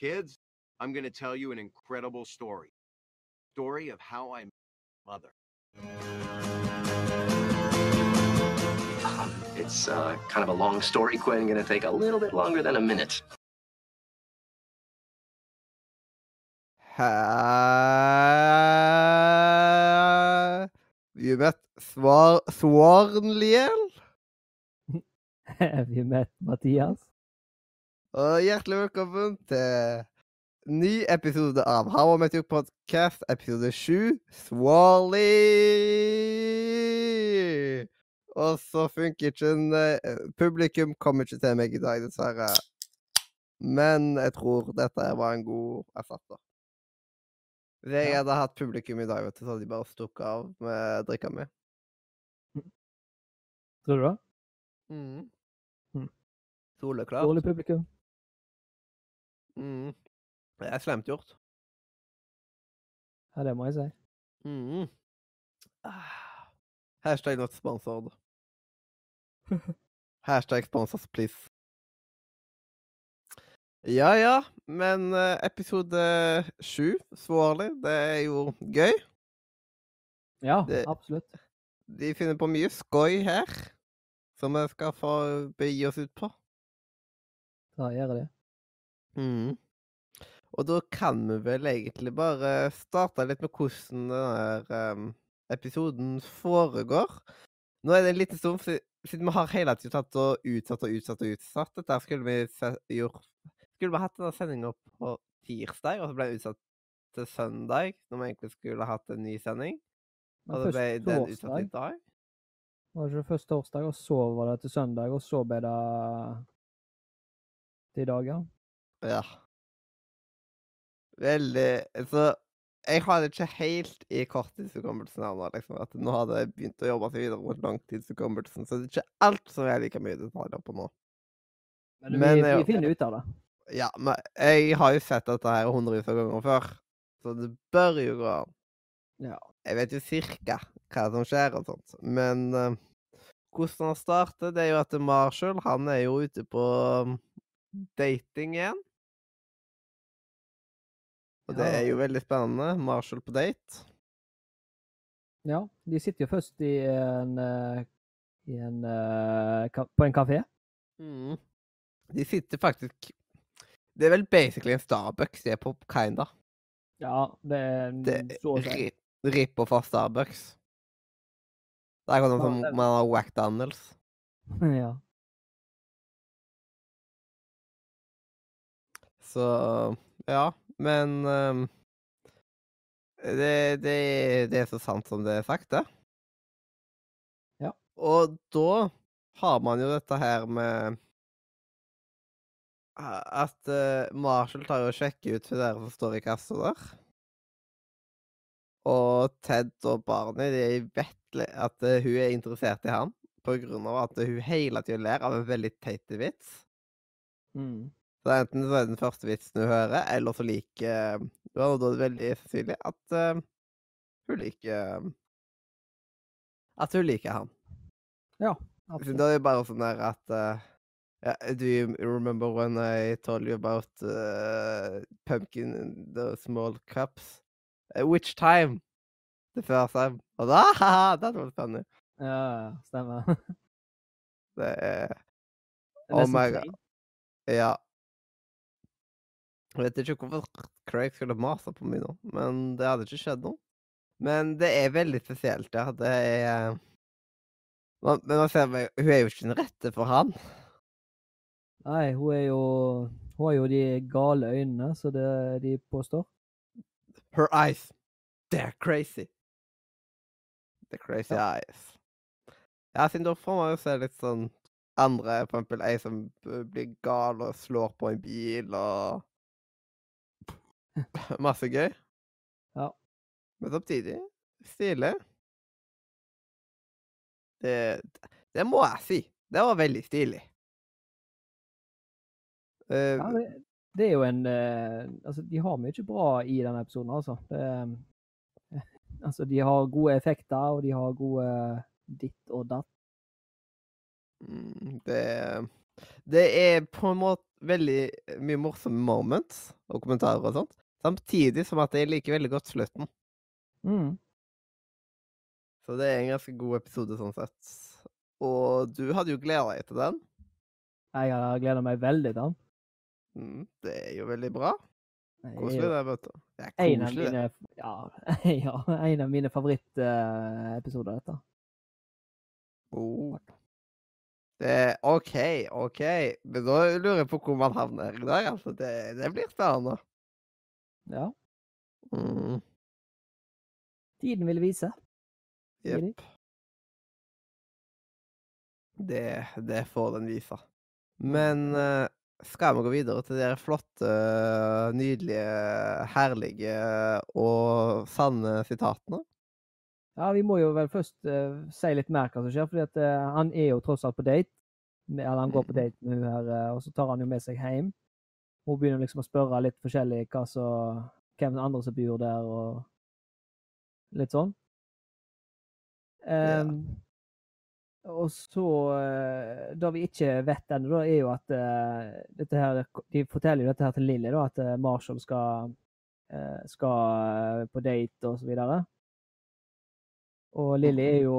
Kids, I'm going to tell you an incredible story. Story of how I met my mother. Um, it's uh, kind of a long story, Quinn. Gonna take a little bit longer than a minute. Har vi møtt Svar Svarnliel? Har vi møtt Mathias? Og hjertelig velkommen til ny episode av How I Met Your Podcast, episode 7, Swally! Og så funker ikke en eh, Publikum kommer ikke til meg i dag, dessverre. Men jeg tror dette var en god erstatter. Hvis jeg hadde hatt publikum i dag, vet du, så hadde de bare stukket av med drikka mi. Tror du det? Mm. Mm. Soleklart. Dårlig publikum. Mm. Det er slemt gjort. Ja, det må jeg si. Mm. Ah. Hashtag not sponsored. Hashtag sponsors, please. Ja, ja, men eh, episode sju, Svorlig, det er jo gøy. Ja, Det- absolutt. De finner på mye skøy her, som vi skal få begi oss ut på. Da gjør jeg det. Mm. Og da kan vi vel egentlig bare starte litt med hvordan denne um, episoden foregår. Nå er det en liten stund siden vi har hele tiden tatt og utsatt og utsatt og utsatt. Dette skulle vi gjort Skulle vi hatt denne sendinga på tirsdag, og så ble det utsatt til søndag, når vi egentlig skulle hatt en ny sending. Og så ble den utsatt i dag. Var det ikke først torsdag, og så var det til søndag, og så ble det til i dag, ja? Ja. Veldig Så jeg har det ikke helt i korttidshukommelsen nå, liksom. At nå hadde jeg begynt å jobbe seg videre mot langtidshukommelsen, så det er ikke alt som er like mye detaljer på nå. Men, Men, vi, eh, vi finner ut av det. Ja, men jeg har jo sett dette her hundrevis av ganger før, så det bør jo gå an. Ja. Jeg vet jo cirka hva som skjer og sånt, men uh, hvordan han starter, det er jo at Marshall, han er jo ute på um, dating igjen. Og det er jo veldig spennende. Marshall på date. Ja, de sitter jo først i en, eh, i en eh, på en kafé. Mm. De sitter faktisk Det er vel basically en Starbucks de er på, kinda. Ja, det er Det så å si. Ripper fra Starbucks. Det er akkurat Ja, som man har Wack Daniels. ja. Så ja, men um, det, det, det er så sant som det er sagt, det. Ja. Og da har man jo dette her med At uh, Marshall tar og sjekker ut hun der som står i kassa der. Og Ted og Barney de vet at uh, hun er interessert i ham på grunn av at hun hele tida ler av en veldig teit vits. Mm. Så enten så er det den første vitsen du hører, eller så liker du har da veldig sannsynlig at uh, hun liker At hun liker han. Ja, absolutt. Da er det bare sånn der at uh, ja, Do you remember when I told you about uh, pumpkin in the small cups? Which time? The first time. Og da, haha, hadde vært funny. Ja, stemmer. Det er Det Oh my god. Ja. Jeg vet ikke hvorfor Craig skulle mase på meg nå, men det hadde ikke skjedd noe. Men det er veldig spesielt, ja. Det er man, Men man ser meg, hun er jo ikke den rette for han. Nei, hun er jo Hun har jo de gale øynene, så det de påstår. Her eyes, they're crazy. The crazy eyes. Ja, siden da får man jo se litt sånn andre, for eksempel ei som blir gal og slår på en bil og Masse gøy. Ja. Men samtidig stilig. Det, det må jeg si. Det var veldig stilig. Uh, Ja, det, det er jo en uh, Altså, de har mye bra i denne episoden, altså. Det, eh, altså, de har gode effekter, og de har gode ditt og datt. Mm, Det Det er på en måte veldig mye morsomme moments og kommentarer og sånt. Samtidig som at jeg liker veldig godt slutten. Mm. Så det er en ganske god episode sånn sett. Og du hadde jo gleda deg til den. Jeg har gleda meg veldig til den. Mm, det er jo veldig bra. Koselig, det, vet du. Det er En av koselig. mine, ja, ja, en av mine favorittepisoder, dette. Oh. Det OK, OK. Men da lurer jeg på hvor man havner i dag. Altså, det, det blir spennende. Ja. Mm, Tiden vil vise. Jepp. Det, det får den vise. Men eh, skal vi gå videre til de flotte, nydelige, herlige og sanne sitatene? Ja, vi må jo vel først uh, si litt mer hva som skjer, at eh, han er jo tross alt på date. Eller han går på Mhm. date med hun her, uh, og så tar han jo med seg hjem. Hun begynner liksom å spørre litt forskjellig hva så, hvem andre som bor der, og litt sånn. Ja. Og så eh, Det vi ikke vet ennå, da, er jo at uh, dette her De forteller jo dette her til Lilly, da, at eh, Marshall skal, uh, skal på date og så videre. Og Lilly er jo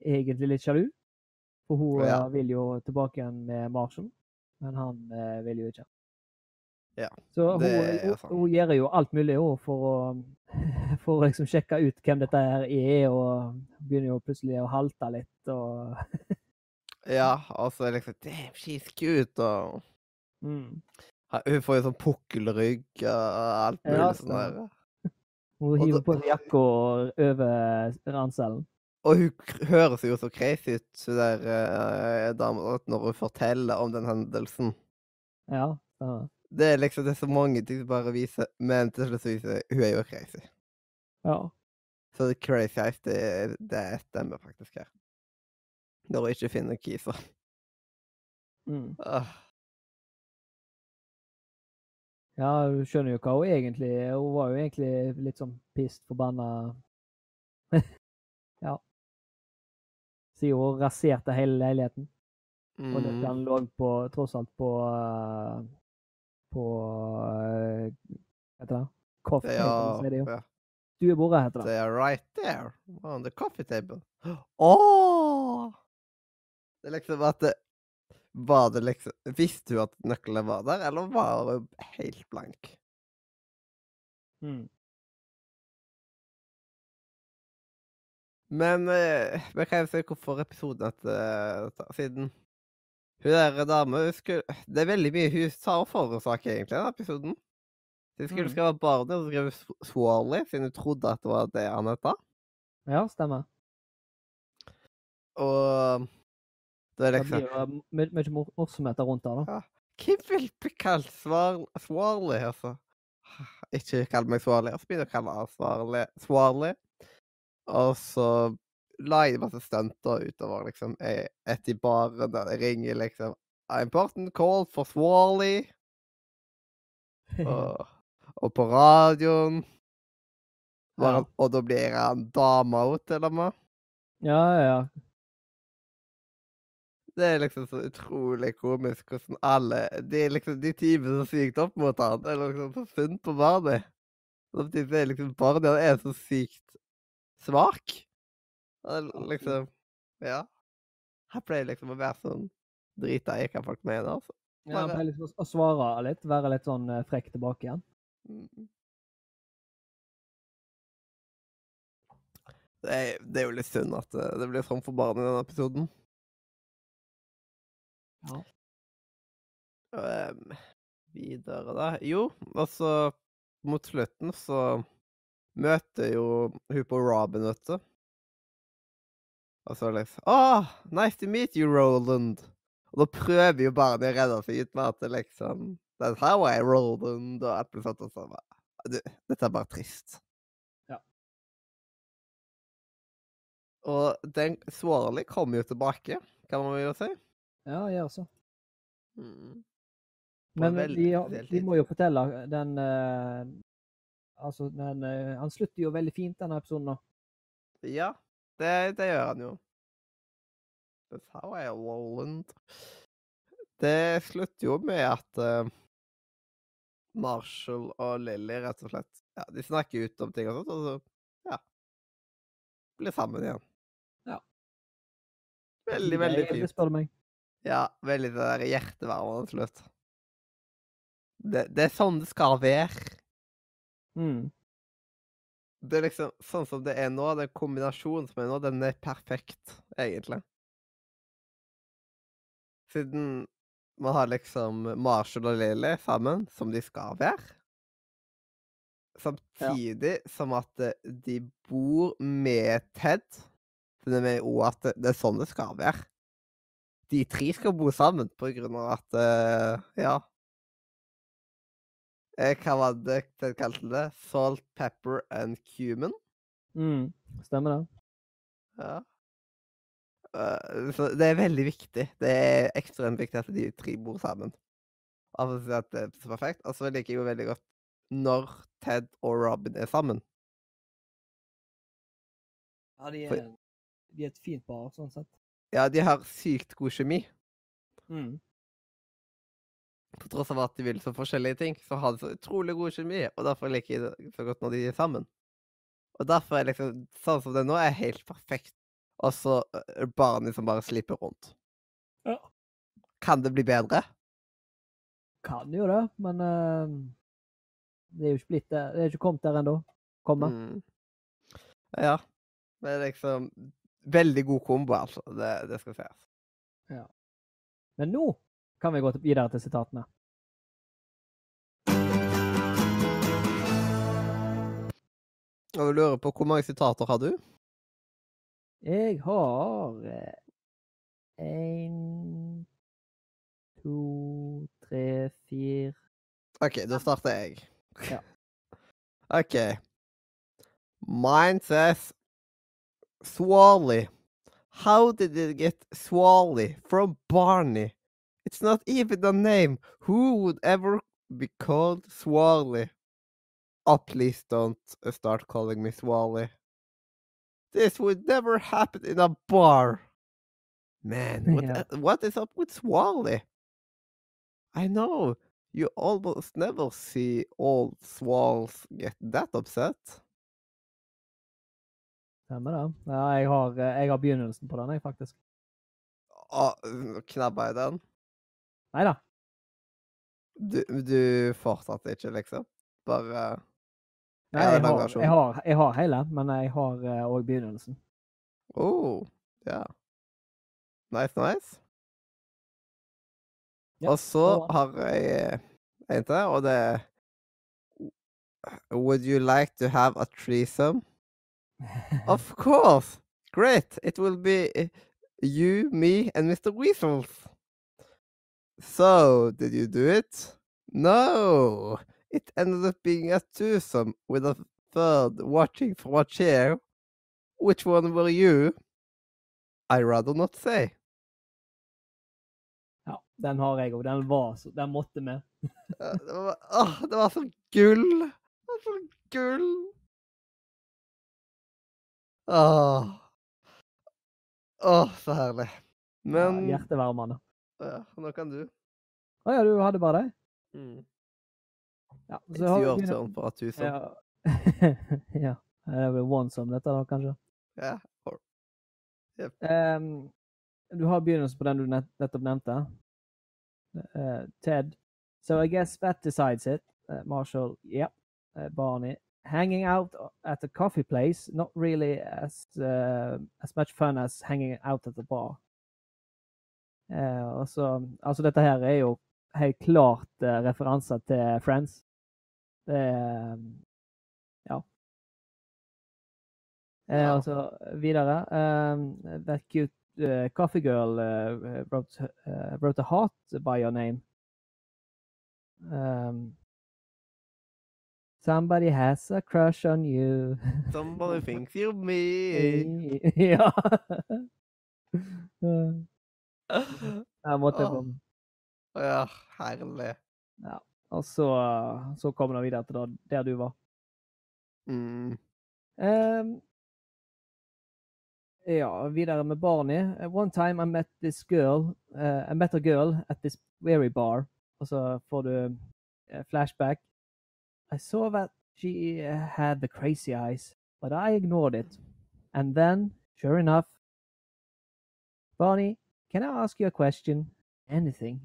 egentlig litt sjalu, for hun Ja. vil jo tilbake igjen med Marshall, men han uh, vil jo ikke. Ja, Så hun, hun, hun gjør jo alt mulig hun, for å for å liksom sjekke ut hvem dette her er, og begynner jo plutselig å halte litt og Ja, altså liksom Damn, she's cute, og mm. Hun får jo sånn pukkelrygg og alt mulig Ja, sånn der. Hun hiver på seg jakka over ranselen. Og hun høres jo så crazy ut, hun der uh, dama, når hun forteller om den hendelsen. Ja. stemmer. Det er liksom det er så mange ting som bare viser, men til slutt så viser hun er jo crazy. ja. Så det crazy eyes, det, det stemmer faktisk her. Når hun ikke finner Kisa. Mm. Ah, Ja, du skjønner jo hva hun egentlig Hun var jo egentlig litt sånn pissed, forbanna Ja. Siden hun raserte hele leiligheten. Og mm, den lå på, tross alt på eh, På eh, Hva heter det? Coffee table, er, sier de jo. Stuebordet heter det. they are right there on the coffee table. Oh! Det er liksom at det, Var det liksom Visste hun at nøkkelen var der, eller var hun helt blank? Hmm. Men eh, vi kan jo se hvorfor episoden etter siden hun der dame hun skulle, Det er veldig mye hun sa og forårsaker, egentlig, den episoden. Hun skulle Mm. skrive barnet, og så skrev hun Sw- Swally, siden hun trodde at det var det han het. Ja, stemmer. Og det er Det liksom blir mye mor- morsomheter rundt der, da. Hvem vil bli kalt Swarley, altså? Ikke kall meg Swarley. Og så begynner jeg å kalle han. Swarly. Og så masse stunter utover, liksom. Jeg- Etter baren der det ringer liksom Important call for Swarley. Og, og på radioen. Han, og da blir han dama òg, til og med. ja, ja. Det er liksom så utrolig komisk hvordan alle De liksom de timene så sykt opp mot han. Det er liksom så synd på Barney. Samtidig er liksom Barney han er så sykt svak. Liksom Ja. Jeg pleier liksom å være sånn drita i hva folk mener, altså. ja Bare- bare liksom å- svare litt. Være litt sånn eh, frekk tilbake igjen. Mm. Det er, det er jo litt synd at eh, det blir sånn for barn i denne episoden. Ja. Um, videre, da. Jo, altså Mot slutten så møter jo hun på Robin, vet du. Og så liksom Åh, nice to meet you, Roland. Og da prøver jo barnet å redde seg ut med at det liksom That's how I Roland, og sånt. Og sånn. du, Dette er bare trist. Ja. Og den Swarley kommer jo tilbake, kan man jo si. Ja, jeg også. Mm. Men de, de må jo fortelle den uh, Altså, den uh, Han slutter jo veldig fint, denne episoden, da. Ja, det, det gjør han jo. That's how I Roland. det slutter jo med at uh, Marshall og Lily rett og slett ja, De snakker ut om ting og sånt, og så ja, blir sammen igjen. Ja. Veldig, veldig Det spør du meg. Ja, veldig det der hjertevarmende slutt. Det, det er sånn det skal være. Mm. Det er liksom sånn som det er nå, den kombinasjonen som er nå, den er perfekt, egentlig. Siden man har liksom Marshall og Lily sammen, som de skal være. Samtidig som at eh, de bor med Ted. Så det er jo at det, det er sånn det skal være. De tre skal bo sammen på grunn av at eh, Ja. Eh, Hva var det Ted kalte det? Salt, pepper and cumin? Mm. Stemmer det. Ja. Eh, så det er veldig viktig. Det er ekstremt viktig at de tre bor sammen. Og for å si at det er så perfekt. Og så liker jeg jo veldig godt når Ted og Robin er sammen. Ja, de er, de er et fint par, sånn sett. Ja, de har sykt god kjemi. Mm. På tross av at de vil så forskjellige ting, så har de så utrolig god kjemi. Og derfor liker jeg så godt når de er sammen. Og derfor er liksom sånn som det nå, er helt perfekt. Og så barnet som bare slipper rundt. Ja. Kan det bli bedre? Kan jo det, men uh, det er jo ikke blitt det. Det er ikke kommet der ennå. Komme. Mm. Ja. Er liksom veldig god kombo, altså. Det, det skal sies. Men nå kan vi gå videre til sitatene. Og vil lurer på hvor mange sitater har du? Jeg har én, to, tre, fire OK, da starter jeg. Ja. OK. Mine says Swally. How did it get Swally from Barney? It's not even a name. Who would ever be called Swally? Oh, please don't uh, start calling me Swally. This would never happen in a bar. Man, what, Yeah. what is up with Swally? I know. You almost never see old swalls get that upset. Stemmer det. Ja, jeg har, eh, jeg har begynnelsen på den, jeg, faktisk. Nå knabba jeg den. Nei da. Du, du fortsatte ikke, liksom? Bare Nei, jeg, har, jeg, har, jeg har hele, men jeg har òg begynnelsen. Oh, ja. Nice, nice. Ja, og så har jeg en til, og det er Would you like to have a threesome? Of course! Great! It will be uh, you, me, and Mr. Weasels. So, did you do it? No! It ended up being a twosome with a third watching from a chair. Which one were you? I rather not say. ja, den har jeg òg. Den var så Den måtte med. Det var, åh, det var så gull! Det var så gull! Åh. Åh, så herlig. Men ja, Hjertevarmende. Ja, nå kan du. Å ja, du hadde bare det? Mm. Ja. It's har vi your turn for a twosome. Ja. ja. Det er vel onesome, dette, da, kanskje. Ja. or- Ehm, du har begynnelsen på den du nett, nettopp nevnte. Uh, Ted. So I guess that decides it. Uh, Marshall, yep. Uh, Barney. Hanging out at a coffee place, not really as as much fun as hanging out at the bar. Eh, så, altså dette her er jo helt klart uh, referanser til Friends. Det er Ja. Eh, Ja. og så videre. Um, that cute uh, coffee girl uh, wrote, uh, wrote a heart by your name. Um, somebody has a crush on you. Somebody thinks you're me. ja. Jeg måtte på Ja, herlig. Og så, så kommer det videre til der du var. Mm. Um, ja, videre med Barney. One time I met this girl, uh, I met a girl at this very bar. Og så får du uh, flashback. I saw that she uh, had the crazy eyes, but I ignored it. And then, sure enough, Barney, can I ask you a question? Anything.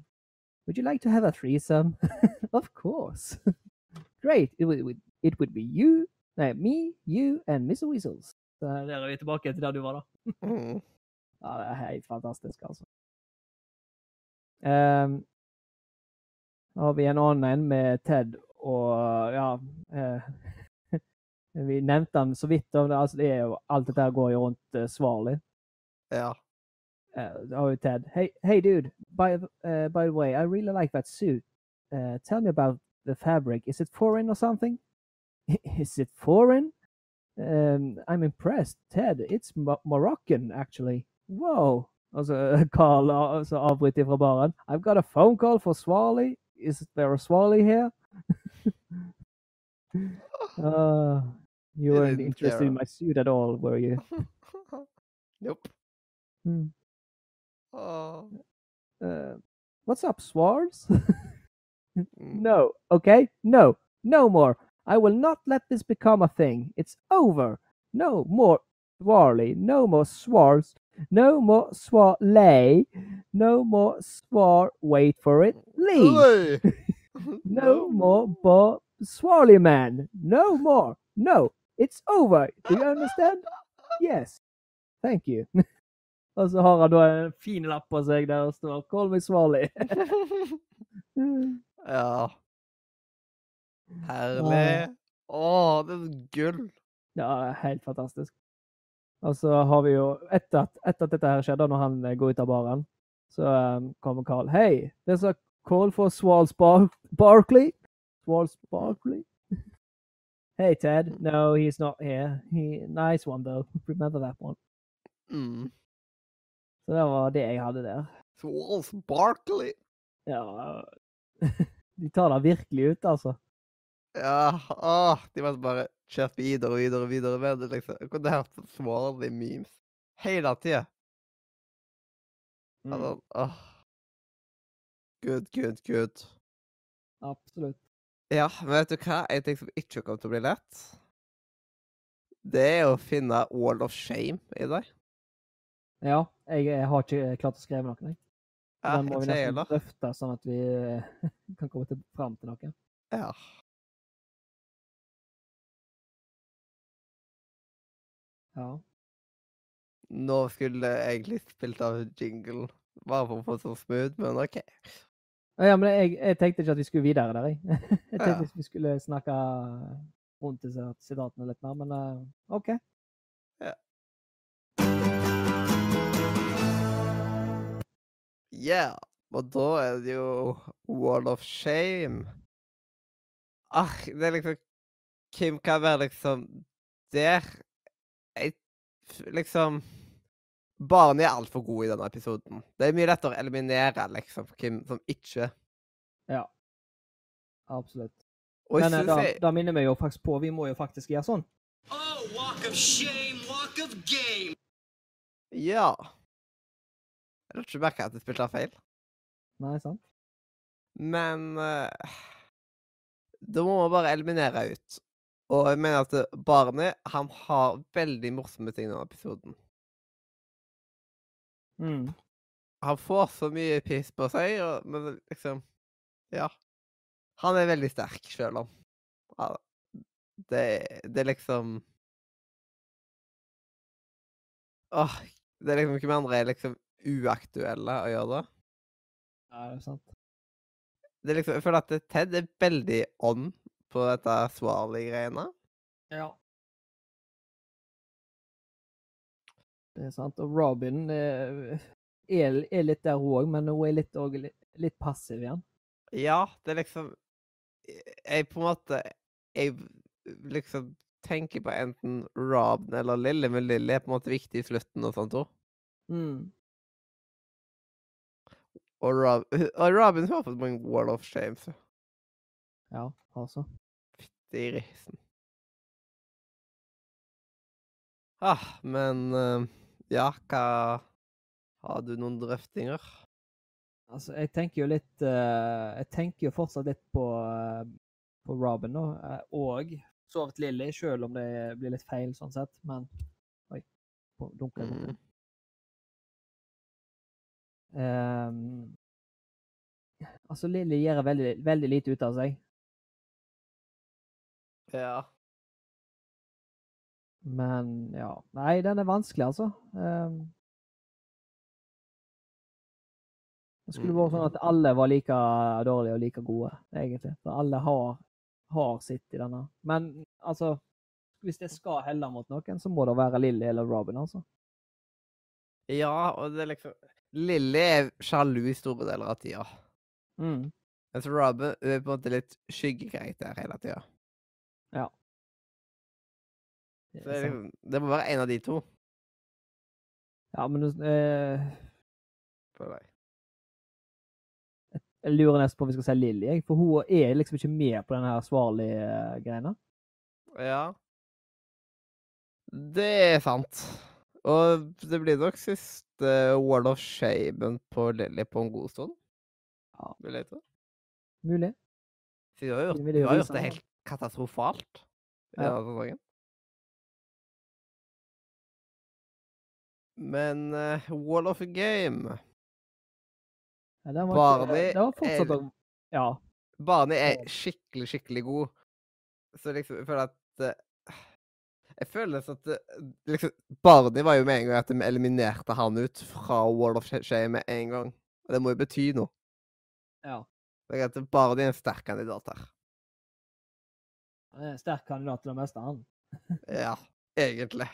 Would you like to have a threesome? of course. Great. It would, it would, be you, no, me, you, and Mr. Weasels. Så der er vi tilbake til der du var, da. Mm. Ja, det er helt fantastisk, altså. Um, har vi en annen en med Ted og ja eh, Vi nevnte han så vidt. om det, altså det er jo, Alt dette går jo rundt uh, Svarlig. Ja. Uh, har vi Ted. Hey, hey dude, by, the- uh, by the way, I really like that suit. Uh, tell me about the fabric. Is it foreign or something? Is it foreign? Um, I'm impressed. Ted, it's Mo Moroccan, actually. Whoa. Og så Carl uh, så avbryter fra baren. I've got a phone call for Swally. Is there a Swally here? uh, you weren't interested in my suit at all, were you? nope. Hmm. Åh. Uh, what's up, Swards? Mm. no. Okay? No. No more. I will not let this become a thing. It's over. No more Swarley. No more Swards. No more Swarley. No more Swar. Wait for it. Lee. No more Bob Swarley man. No more. No. It's over. Do you understand? Yes. Thank you. Og så har han da en fin lapp på seg der det står 'Call me Swally. ja. Herlig. Å, det er gull. Ja, det er helt fantastisk. Og så har vi jo, etter at, etter at dette her skjedde, når han eh, går ut av baren, så um, kommer Carl. Hey, there's a call for Swals Bar Barkley. Swals Barkley? hey, Ted. No, he's not here. He, nice one, though. Remember that one. Mm. Så det var det jeg hadde der. Swalls Barkley. Ja, de tar det virkelig ut, altså. Ja, åh, de måtte bare kjørt videre og videre og videre med det, liksom. Jeg kunne hørt på Swarly memes hele tida. Mm, Altså, åh. Good, good, good. absolutt. Ja, men vet du hva? En ting som ikke kommer til å bli lett, det er å finne Wall of Shame i dag. Ja, jeg, jeg har ikke klart å skrive noe, jeg. Ja, Den må vi nesten heller. drøfte, sånn at vi eh, kan komme til, fram til noe. Ja. Ja. Nå skulle jeg egentlig spilt av jingle, bare for å få sånn smooth, men OK. Ja, men jeg, jeg tenkte ikke at vi skulle videre der, jeg. Jeg Ja. at vi skulle snakke rundt disse sitatene litt mer, men eh, OK. Yeah. Og da er det jo Wall of Shame. Ah, det er liksom Kim kan være liksom der Jeg liksom Barney er altfor god i denne episoden. Det er mye lettere å eliminere liksom Kim som ikke Ja. Absolutt. Og Men eh, da, jeg, da minner vi jo faktisk på Vi må jo faktisk gjøre sånn. Oh, walk of shame, walk of game. Ja. Jeg har ikke merka at jeg spilte feil. Nei, sant? Men uh, da må man bare eliminere ut. Og jeg mener at eh, barnet han har veldig morsomme ting i denne episoden. Mm. Han får så mye piss på seg, og, men liksom Ja. Han er veldig sterk, sjøl om ja, det, det er liksom Åh, det er liksom Hvem andre er liksom uaktuelle å gjøre det? Ja, det er sant. det er liksom, jeg føler at Ted er veldig on på dette Swarley-greiene. Ja. Det er sant. Og Robin er, er litt der hun òg, men hun er litt, også, litt passiv igjen. Ja, det er liksom Jeg på en måte Jeg liksom tenker på enten Robin eller Lilly, men Lilly er på en måte viktig i slutten og sånt òg. Mm. Og, Rob, og Robin har fått mange Wall of Shame. så Ja, altså. Fytti grisen. risen. Ah, men uh, ja, hva Har du noen drøftinger? Altså, jeg tenker jo litt uh, Jeg tenker jo fortsatt litt på, uh, på Robin nå, og sovet Lilly, selv om det blir litt feil sånn sett, men Oi. Dunker jeg borti. Mm. Ehm, altså, Lilly gjør veldig, veldig lite ut av seg, Ja. men ja Nei, den er vanskelig, altså. Um, det skulle vært sånn at alle var like dårlige og like gode, egentlig. For alle har, har sitt i denne. Men altså Hvis jeg skal helle mot noen, så må det være Lilly eller Robin, altså. ja, og det er liksom Lilly er sjalu i store deler av tida. Mm. Mens Robin er på en måte litt skyggekarakter hele tida. Det er det, er liksom, det må være en av de to. Ja, men eh, På jeg. Jeg lurer nesten på om vi skal si Lilly, for hun er liksom ikke med på denne svarlige greina. Ja. Det er sant. Og det blir nok siste Wall of Shamen på Lilly på en god stund. Ja. Vil jeg tro. Mulig. Så du har gjort, hun har gjort det helt katastrofalt. i denne sesongen. Men uh, Wall of Game Barney er- Ja. Barney er skikkelig, skikkelig god. Så liksom, jeg føler at eh, Jeg føler at eh, liksom, Barney var jo med en gang at de eliminerte han ut fra Wall of Shame med en gang. Og det må jo bety noe. ja. Det jeg at Barney er en sterk kandidat her. Han er en sterk kandidat til det meste, han. Ja, egentlig.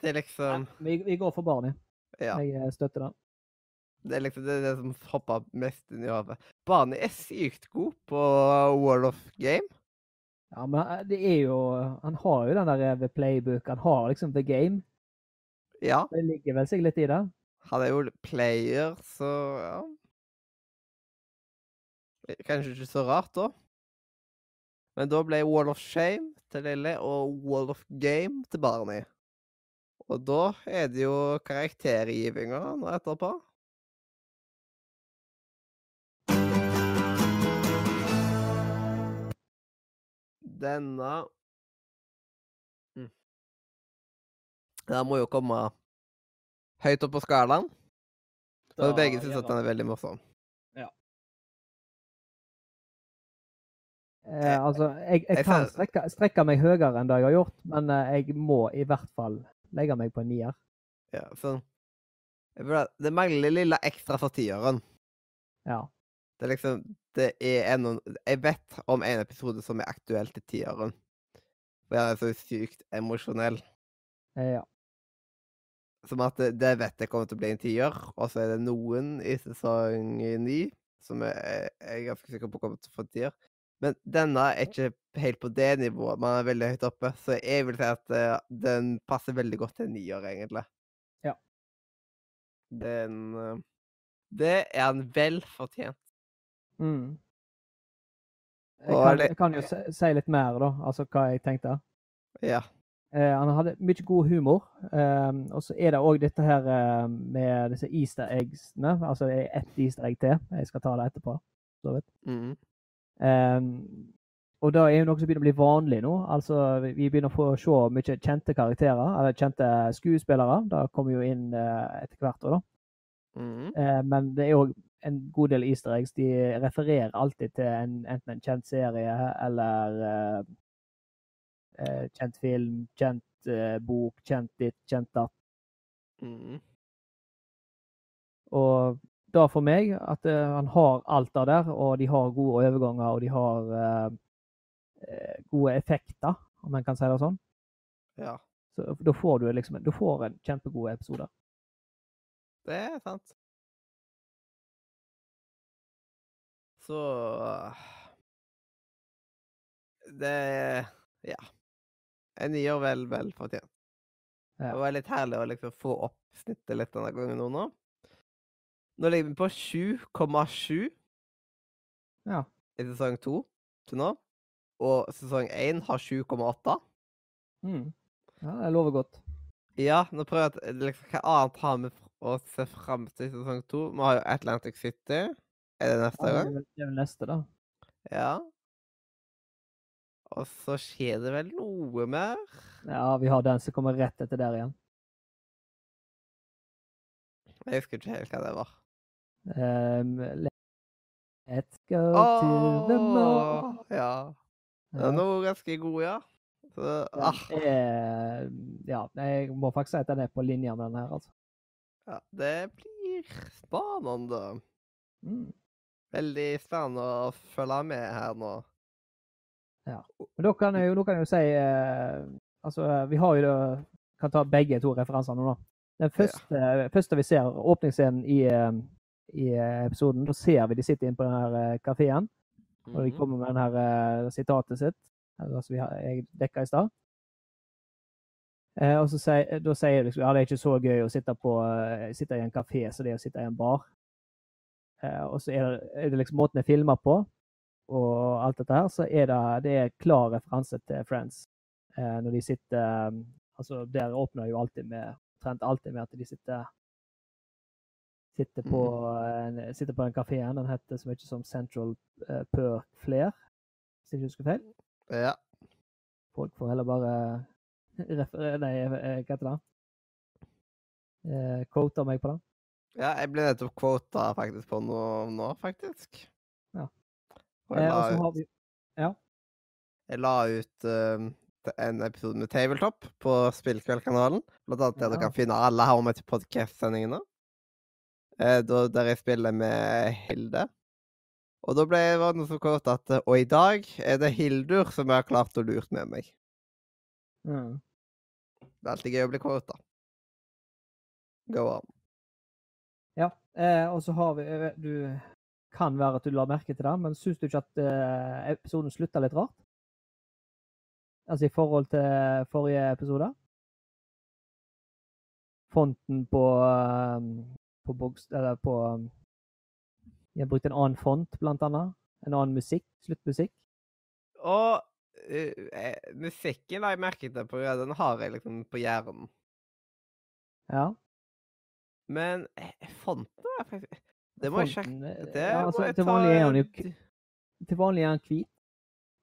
Det er liksom Vi, vi går for Barney. Ja. Jeg eh, støtter den. Det er liksom det, er det som hopper mest inn i hodet. Barney er sykt god på World of Game. Ja, men det er jo Han har jo den der eh, The Playbook. Han har liksom The Game. Ja, Det ligger vel seg litt i det. han er jo player, så ja. Kanskje ikke så rart, da. Men da ble Wall of Shame til Lille og Wall of Game til Barney. Og da er det jo karaktergivinga nå etterpå. Denne mm. Den må jo komme høyt opp på skalaen. Og begge syns at den er veldig morsom. Eh, altså, jeg, jeg kan strekke, strekke meg høyere enn det jeg har gjort, men eh, jeg må i hvert fall legge meg på en nier. Ja, så jeg Det mangler lille ekstra for tieren. Ja. Det er liksom Det er en, Jeg vet om en episode som er aktuell til tiåren. For den er så sykt emosjonell. Eh, ja. Som at det, det vet jeg kommer til å bli en tiår, Og så er det noen i sesong ni som jeg, jeg er ganske sikker på kommer til å få en tiår. Men denne er ikke helt på det nivået. Man er veldig høyt oppe. Så jeg vil si at eh, den passer veldig godt til en niår, egentlig. Ja. Den eh, Det er han vel fortjent. Mm. Jeg, kan, jeg kan jo si, si litt mer, da. Altså hva jeg tenkte. Ja. Eh, han hadde mye god humor. Eh, og så er det òg dette her eh, med disse easter eggsene. Altså det er ett easter egg til. Jeg skal ta det etterpå. Så vidt. Mm. Um, og det er jo noe som begynner å bli vanlig nå. Altså, vi- begynner å få se mye kjente karakterer, eller kjente skuespillere. Det kommer jo inn eh, etter hvert. også, da. Mm. Eh, men det er òg en god del easter eggs. De refererer alltid til en, enten en kjent serie eller uh, kjent film, kjent uh, bok, kjent ditt, kjent datt. Mm. Og da for meg at uh, han har alt det der, og de har gode overganger, og de har gode effekter, om en kan si det sånn. Ja, Så da får du liksom Da får en kjempegod episode. det er sant. Så Det Ja. En nier vel, vel fortjent. Ja. Det var litt herlig å liksom få opp snittet litt denne gangen nå. Nå Nå ligger vi på 7,7 Ja. i sesong 2 til nå. og sesong 1 har 7,8. Mm. Ja, det lover godt. Ja, nå prøver jeg at liksom, Hva annet har vi å se fram til i sesong 2? Vi har jo Atlantic City. Er det neste gang? Ja, det er vel neste, da. Ja. Og så skjer det vel noe mer? Ja, vi har den som kommer rett etter der igjen. Jeg husker ikke helt hva det var. Um, let's go to the mall. Ja. Den var ganske god, ja. Så, ah, er, ja, jeg må faktisk si at den er på linje med den her, altså. ja, det blir spennende. Mm. Veldig spennende å følge med her nå. Ja. Men da kan jeg jo, kan jeg jo si eh, Altså, vi har jo da Kan ta begge to referansene nå. Den første, første vi ser, åpningsscenen i, eh, i eh, episoden, da ser vi de sitter inne på den her Mm -hmm. Og de Mhm. kommer med den her eh, sitatet sitt, som vi har, jeg dekka i stad. Eh, og så sier, da sier de liksom ja, det er ikke så gøy å sitte, på, eh, sitte i en kafé som det er å sitte i en bar. Eh, og så er det, er det liksom måten det er filma på, og alt dette her, så er det, det er klar referanse til Friends. Eh, når de sitter eh, Altså, der åpner jo alltid med Trent alltid med at de sitter Sitter på, en, sitter på den kafeen. Den heter så mye som Central Perk Flair, hvis jeg ikke husker feil. Ja. Folk får heller bare referere Nei, hva heter det? Quoter meg på det. Ja, jeg ble nettopp kvota faktisk på noe nå, faktisk. Ja. Og jeg Eh, la eh, ut, vi jeg la ut uh, en episode med Tabletop på Spillkveldkanalen. Blant annet der du kan finne alle How Much Podcast-sendingene. Eh, der jeg spiller med Hilde. Og da ble det noe som kort at eh, Og i dag er det Hildur som har klart å lure med meg. mm. Det er alltid gøy å bli quota. Go on. Ja. Eh, og så har vi eh, Du kan være at du la merke til det, men syns du ikke at eh, episoden slutta litt rart? Altså i forhold til forrige episode? Fonten på eh, på boks, Eller på Jeg brukte en annen font, blant annet. En annen musikk. Sluttmusikk. Og eh, eh, musikken la jeg merke til, på, den har jeg liksom på hjernen. Ja. Men eh, fonten er faktisk Det må jeg sjekke. Eh, Det ja, må jeg jeg til ta vanlig er han jo Til vanlig er han hvit.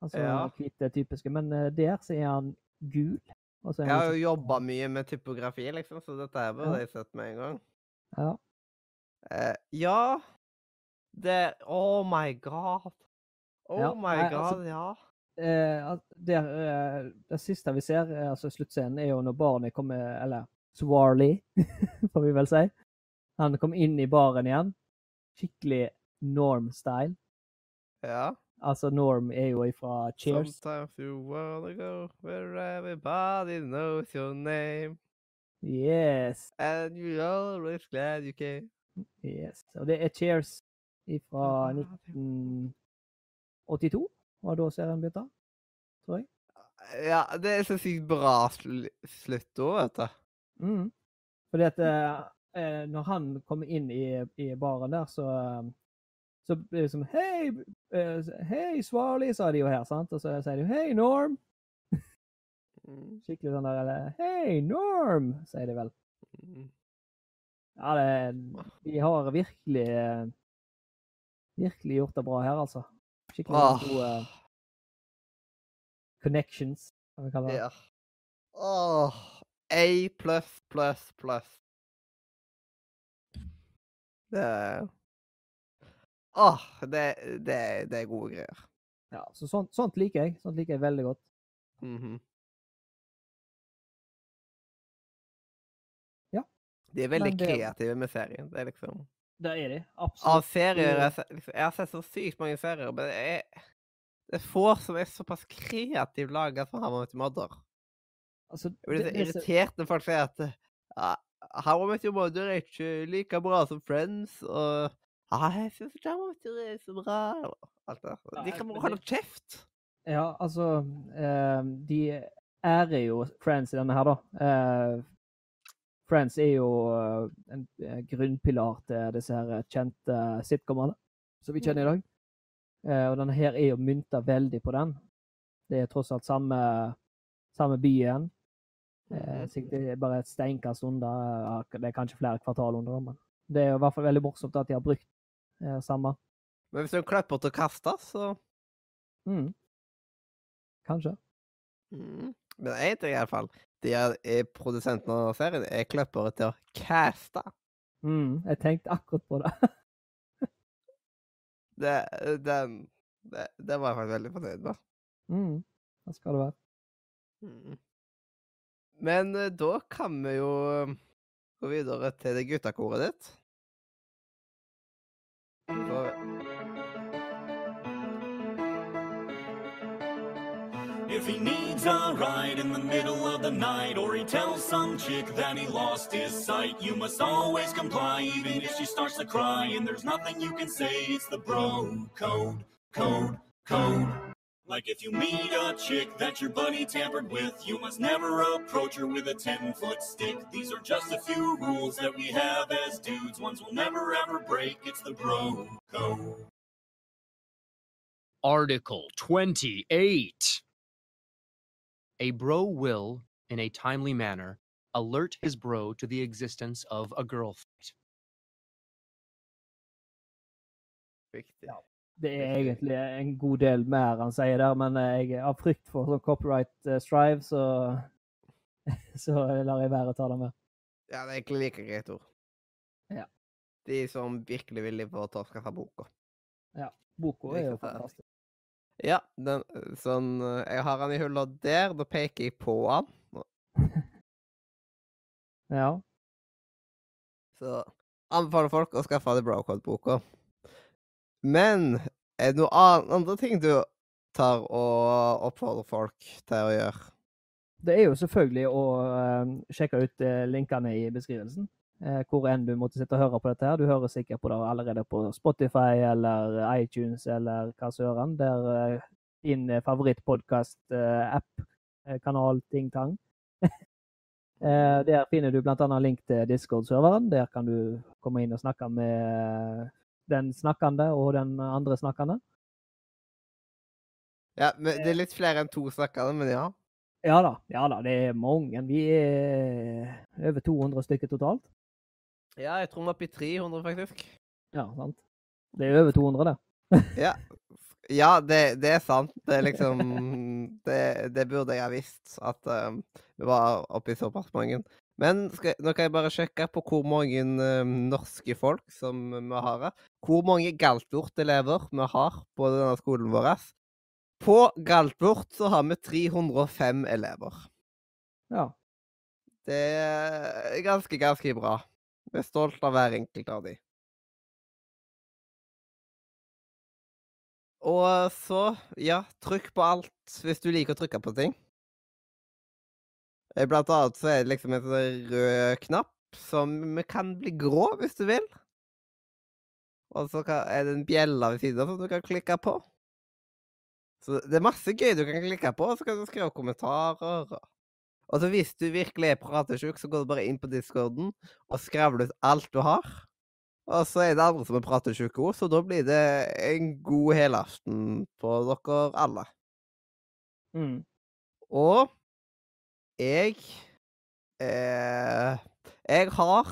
Altså Ja. hvit er typiske, men eh, der så er han gul. Er Jeg har jo jobba mye med typografi, liksom, så dette her burde Ja. jeg sett med en gang. Ja. Eh, ja Det Oh my god. Oh Ja, my nei, god, altså- ja. Eh, der, eh, det siste vi ser, altså sluttscenen, er jo når barnet kommer Eller Swarley, får vi vel si. Han kom inn i baren igjen. Skikkelig Norm-style. Ja. Altså, Norm er jo ifra Cheers. Sometimes you wanna go where everybody knows your name. Yes. And you're always glad you came. yes. Og det er Cheers ifra 1982, var da serien begynte, tror jeg. Ja, det er så sykt bra sl sluttord, vet du. Mm. Fordi at eh, eh, når han kommer inn i, i baren der, så så blir det som Hei, eh, hei, Swarley, sa de jo her, sant? Og så sier de jo Hei, Norm. Mm, Skikkelig sånn der eller Hei, Norm, sier de vel. mm. Ja, det, de har virkelig eh, Virkelig gjort det bra her, altså. Skikkelig ah. gode connections, kan vi kalle det. ja. Åh, A pluss, pluss, pluss. Det er Åh, det, det, det er gode greier. Ja, så sånt, sånt liker jeg. Sånt liker jeg veldig godt. Mhm. Ja. De er veldig det- kreative med serien. Det er liksom Det er de. Av Absolutt. serier jeg, har sett- liksom, jeg har sett så sykt mange serier, men det er, det er få som er såpass kreativt laga som Hammer Your Mother. Altså, Jeg blir så er irritert når folk sier at ja, How I Met Your Mother er ikke like bra som Friends, og ja, jeg syns ikke How I Met Your er så bra. og Alt det der. De kan bare holde kjeft. Ja, altså eh, De ærer jo Friends i denne her, da. Eh, Friends er jo eh, en eh, grunnpilar til disse her kjente sitcomene som vi kjenner i dag. Eh, og denne her er jo mynta veldig på den. Det er tross alt samme, samme byen. Eh, Mhm. det er bare et steinkast unna. Det er kanskje flere kvartal under, men det er i hvert fall veldig morsomt at de har brukt eh, samme. Men hvis du klipper til å kaste, så Mm. Kanskje. mm. Men én ting i hvert fall. De er, er produsenten av serien er klippere til å caste. Mm. Jeg tenkte akkurat på det. Det, den, det, det var jeg faktisk veldig fornøyd med. mm. Det skal det være. Mm. Men eh, da kan vi jo eh, gå videre til det guttakoret ditt. Så, If he needs a ride in the middle of the night, or he tells some chick that he lost his sight, you must always comply, even if she starts to cry. And there's nothing you can say, it's the bro code, code, code. Like if you meet a chick that your buddy tampered with, you must never approach her with a 10 foot stick. These are just a few rules that we have as dudes, ones we'll never ever break. It's the bro code. Article 28. A bro will, in a timely manner, alert his bro to the existence of a girl fight. Riktig. Det er egentlig en god del mer han sier der, men jeg av frykt for sånn copyright eh, strive, så så lar jeg være å ta det med. Ja, det er egentlig like greit ord. Ja. De som virkelig vil ta og skaffe boka. Ja. Boka er jo fantastisk. Ja, den, sånn eh, Jeg har den i hylla der. Da peker jeg på den. Ja. Så anbefaler folk å skaffe The Brocode-boka. Men er det noen andre ting du tar og oppfordrer folk til å gjøre? Det er jo selvfølgelig å eh, sjekke ut eh, linkene i beskrivelsen. eh, hvor enn du måtte sitte og høre på dette. her. Du hører sikkert på det allerede på Spotify eller iTunes eller hva søren. Der eh, din favorittpodkast-app, kanal, ting tang. Der finner du bl.a. link til Discord-serveren. Der kan du komme inn og snakke med den snakkende og den andre snakkende. Ja, men Det er litt flere enn to snakkende, men ja. Ja da, ja da, det er mange. Vi er over 200 stykker totalt. Ja, jeg tror vi er oppe i 300, faktisk. Ja, sant. Det er over 200, det. Ja, ja det, det er sant. Det er liksom Det, det burde jeg ha visst, at um, vi var oppe i såpass mange. Men skal, nå kan jeg bare sjekke på hvor mange um, norske folk som vi har her. Hvor mange Galtvort-elever vi har på denne skolen vår. På Galtvort så har vi 305 elever. Ja. Det er ganske, ganske bra. Vi er stolt av hver enkelt av de. Og så, ja, trykk på alt hvis du liker å trykke på ting. Eh, Blant annet så er det liksom en sånn rød knapp som kan bli grå hvis du vil. Og så er det en bjelle ved siden av som du kan klikke på. Så det er masse gøy du kan klikke på, og så kan du skrive kommentarer. og- Og så hvis du virkelig er pratesjuk, så går du bare inn på discorden og skravler ut alt du har. Og så er det andre som er pratesjuke òg, så da blir det en god helaften på dere alle. Mm. Og jeg eh, Jeg har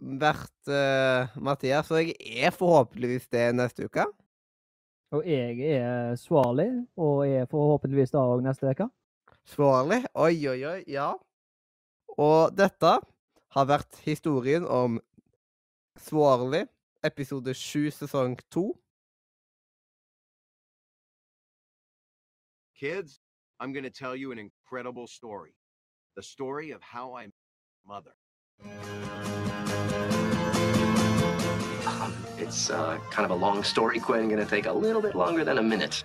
vært eh, Mathias, og jeg er forhåpentligvis det neste uke. Og jeg er Svarlig, og er forhåpentligvis det òg neste uke. Svarlig. Oi, oi, oi. Ja. Og dette har vært historien om Svarlig, episode 7, sesong 2. Kids, I'm going to tell you an incredible story. The story of how I met my mother. Um, it's uh, kind of a long story, Quinn. Gonna take a little bit longer than a minute.